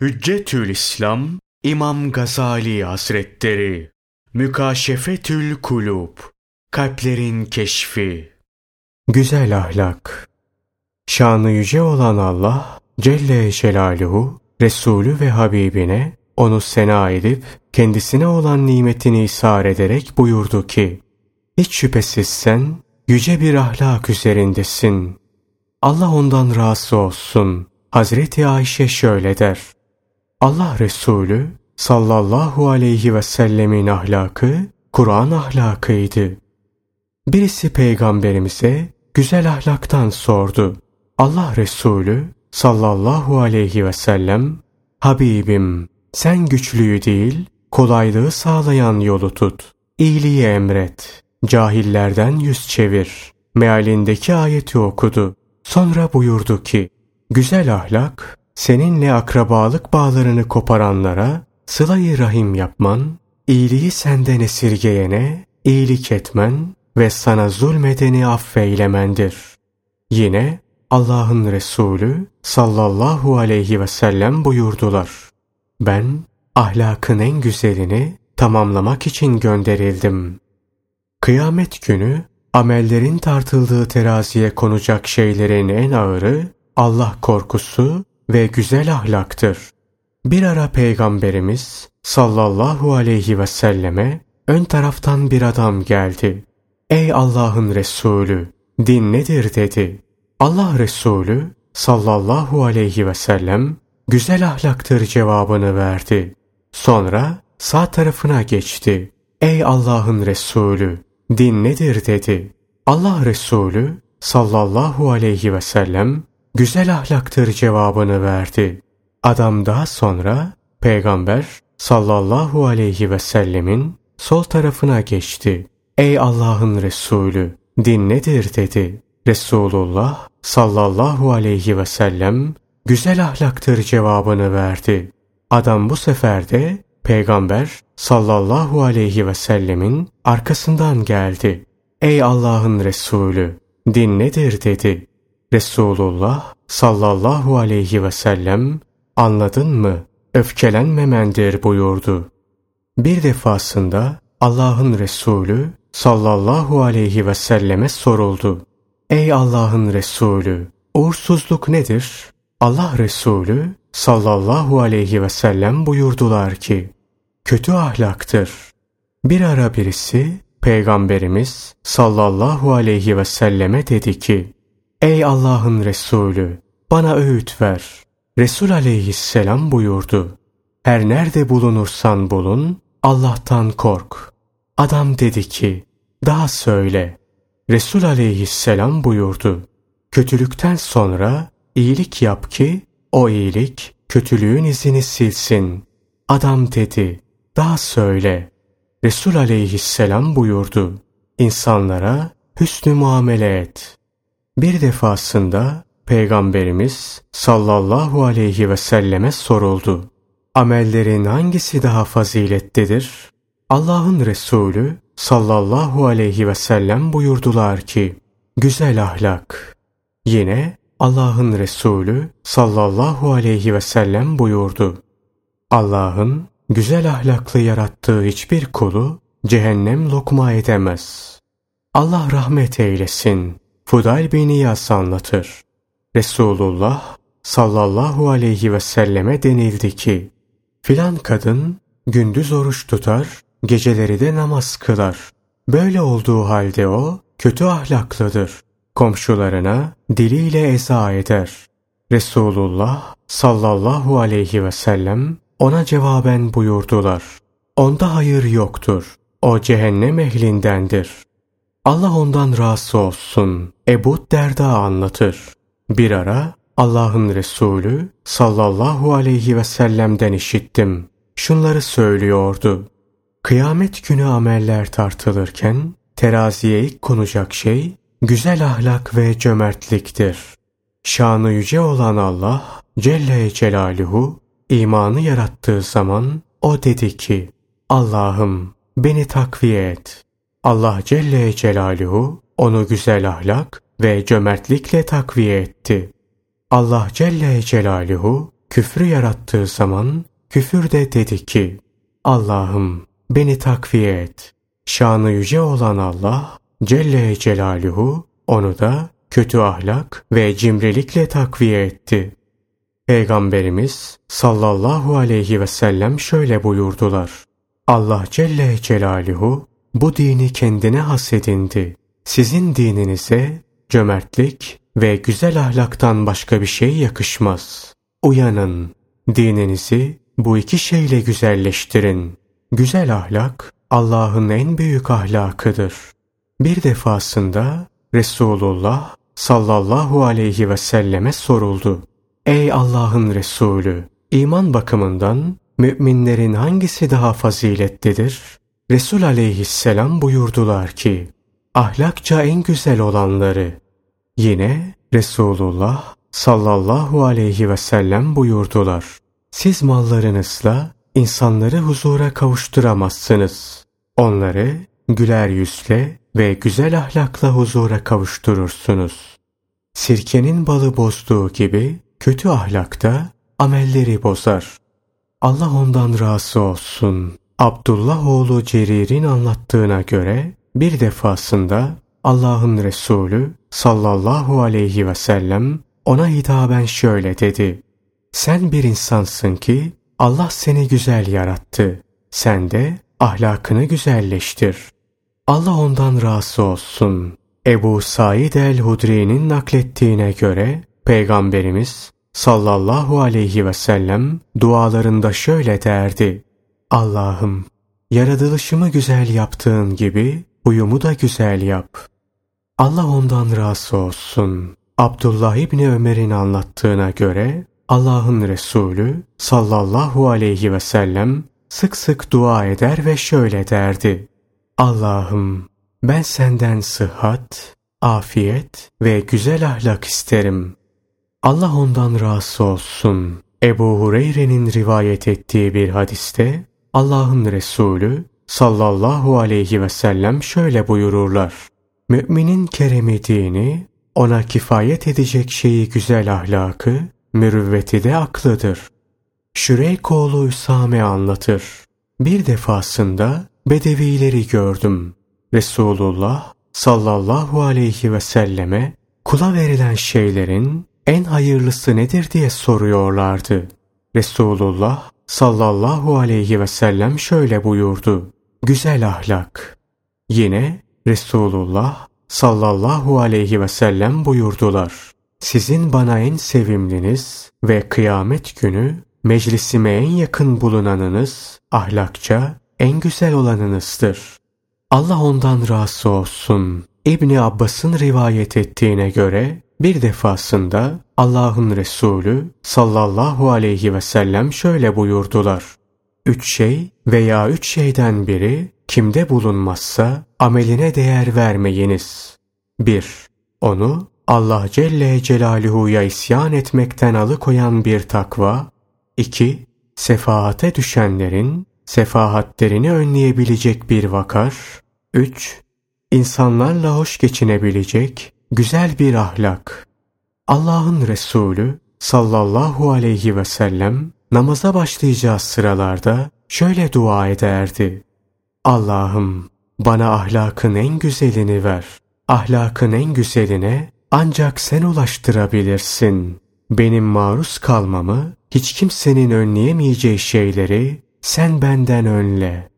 Hüccetül İslam İmam Gazali Hazretleri Mükaşefetül Kulub Kalplerin Keşfi Güzel Ahlak Şanı yüce olan Allah Celle Celaluhu Resulü ve Habibine onu sena edip kendisine olan nimetini ishar ederek buyurdu ki Hiç şüphesiz sen yüce bir ahlak üzerindesin. Allah ondan razı olsun. Hazreti Ayşe şöyle der. Allah Resulü sallallahu aleyhi ve sellemin ahlakı Kur'an ahlakıydı. Birisi peygamberimize güzel ahlaktan sordu. Allah Resulü sallallahu aleyhi ve sellem Habibim sen güçlüyü değil kolaylığı sağlayan yolu tut. İyiliği emret. Cahillerden yüz çevir. Mealindeki ayeti okudu. Sonra buyurdu ki güzel ahlak seninle akrabalık bağlarını koparanlara sılayı rahim yapman, iyiliği senden esirgeyene iyilik etmen ve sana zulmedeni affeylemendir. Yine Allah'ın Resulü sallallahu aleyhi ve sellem buyurdular. Ben ahlakın en güzelini tamamlamak için gönderildim. Kıyamet günü amellerin tartıldığı teraziye konacak şeylerin en ağırı Allah korkusu ve güzel ahlaktır. Bir ara Peygamberimiz sallallahu aleyhi ve selleme ön taraftan bir adam geldi. Ey Allah'ın Resulü din nedir dedi. Allah Resulü sallallahu aleyhi ve sellem güzel ahlaktır cevabını verdi. Sonra sağ tarafına geçti. Ey Allah'ın Resulü din nedir dedi. Allah Resulü sallallahu aleyhi ve sellem güzel ahlaktır cevabını verdi. Adam daha sonra peygamber sallallahu aleyhi ve sellemin sol tarafına geçti. Ey Allah'ın Resulü din nedir dedi. Resulullah sallallahu aleyhi ve sellem güzel ahlaktır cevabını verdi. Adam bu sefer de peygamber sallallahu aleyhi ve sellemin arkasından geldi. Ey Allah'ın Resulü din nedir dedi. Resulullah sallallahu aleyhi ve sellem anladın mı öfkelenmemendir buyurdu. Bir defasında Allah'ın Resulü sallallahu aleyhi ve selleme soruldu. Ey Allah'ın Resulü uğursuzluk nedir? Allah Resulü sallallahu aleyhi ve sellem buyurdular ki kötü ahlaktır. Bir ara birisi Peygamberimiz sallallahu aleyhi ve selleme dedi ki Ey Allah'ın Resulü bana öğüt ver. Resul aleyhisselam buyurdu. Her nerede bulunursan bulun Allah'tan kork. Adam dedi ki daha söyle. Resul aleyhisselam buyurdu. Kötülükten sonra iyilik yap ki o iyilik kötülüğün izini silsin. Adam dedi daha söyle. Resul aleyhisselam buyurdu. İnsanlara hüsnü muamele et. Bir defasında Peygamberimiz sallallahu aleyhi ve selleme soruldu. Amellerin hangisi daha faziletlidir? Allah'ın Resulü sallallahu aleyhi ve sellem buyurdular ki, güzel ahlak. Yine Allah'ın Resulü sallallahu aleyhi ve sellem buyurdu. Allah'ın güzel ahlaklı yarattığı hiçbir kulu cehennem lokma edemez. Allah rahmet eylesin. Fudayl bin İyas anlatır. Resulullah sallallahu aleyhi ve selleme denildi ki, filan kadın gündüz oruç tutar, geceleri de namaz kılar. Böyle olduğu halde o kötü ahlaklıdır. Komşularına diliyle eza eder. Resulullah sallallahu aleyhi ve sellem ona cevaben buyurdular. Onda hayır yoktur. O cehennem ehlindendir. Allah ondan razı olsun. Ebu Derda anlatır. Bir ara Allah'ın Resulü sallallahu aleyhi ve sellem'den işittim. Şunları söylüyordu. Kıyamet günü ameller tartılırken teraziye ilk konacak şey güzel ahlak ve cömertliktir. Şanı yüce olan Allah Celle Celaluhu imanı yarattığı zaman o dedi ki Allah'ım beni takviye et. Allah Celle Celaluhu onu güzel ahlak ve cömertlikle takviye etti. Allah Celle Celaluhu küfrü yarattığı zaman küfür de dedi ki Allah'ım beni takviye et. Şanı yüce olan Allah Celle Celaluhu onu da kötü ahlak ve cimrilikle takviye etti. Peygamberimiz sallallahu aleyhi ve sellem şöyle buyurdular. Allah Celle Celaluhu bu dini kendine hasedindi. Sizin dininize cömertlik ve güzel ahlaktan başka bir şey yakışmaz. Uyanın, dininizi bu iki şeyle güzelleştirin. Güzel ahlak Allah'ın en büyük ahlakıdır. Bir defasında Resulullah sallallahu aleyhi ve selleme soruldu. Ey Allah'ın Resulü! iman bakımından müminlerin hangisi daha faziletlidir? Resul aleyhisselam buyurdular ki, ahlakça en güzel olanları. Yine Resulullah sallallahu aleyhi ve sellem buyurdular. Siz mallarınızla insanları huzura kavuşturamazsınız. Onları güler yüzle ve güzel ahlakla huzura kavuşturursunuz. Sirkenin balı bozduğu gibi kötü ahlakta amelleri bozar. Allah ondan razı olsun. Abdullah oğlu Cerir'in anlattığına göre bir defasında Allah'ın Resulü sallallahu aleyhi ve sellem ona hitaben şöyle dedi. Sen bir insansın ki Allah seni güzel yarattı. Sen de ahlakını güzelleştir. Allah ondan razı olsun. Ebu Said el-Hudri'nin naklettiğine göre Peygamberimiz sallallahu aleyhi ve sellem dualarında şöyle derdi. Allah'ım yaratılışımı güzel yaptığın gibi huyumu da güzel yap. Allah ondan razı olsun. Abdullah İbni Ömer'in anlattığına göre Allah'ın Resulü sallallahu aleyhi ve sellem sık sık dua eder ve şöyle derdi. Allah'ım ben senden sıhhat, afiyet ve güzel ahlak isterim. Allah ondan razı olsun. Ebu Hureyre'nin rivayet ettiği bir hadiste Allah'ın Resulü sallallahu aleyhi ve sellem şöyle buyururlar. Müminin keremi dini, ona kifayet edecek şeyi güzel ahlakı, mürüvveti de aklıdır. Şüreyk oğlu Üsame anlatır. Bir defasında bedevileri gördüm. Resulullah sallallahu aleyhi ve selleme kula verilen şeylerin en hayırlısı nedir diye soruyorlardı. Resulullah sallallahu aleyhi ve sellem şöyle buyurdu. Güzel ahlak. Yine Resulullah sallallahu aleyhi ve sellem buyurdular. Sizin bana en sevimliniz ve kıyamet günü meclisime en yakın bulunanınız ahlakça en güzel olanınızdır. Allah ondan razı olsun. İbni Abbas'ın rivayet ettiğine göre bir defasında Allah'ın Resulü sallallahu aleyhi ve sellem şöyle buyurdular. Üç şey veya üç şeyden biri kimde bulunmazsa ameline değer vermeyiniz. 1. Onu Allah Celle Celaluhu'ya isyan etmekten alıkoyan bir takva. 2. Sefahate düşenlerin sefahatlerini önleyebilecek bir vakar. 3. İnsanlarla hoş geçinebilecek güzel bir ahlak. Allah'ın Resulü sallallahu aleyhi ve sellem namaza başlayacağı sıralarda şöyle dua ederdi. Allah'ım bana ahlakın en güzelini ver. Ahlakın en güzeline ancak sen ulaştırabilirsin. Benim maruz kalmamı, hiç kimsenin önleyemeyeceği şeyleri sen benden önle.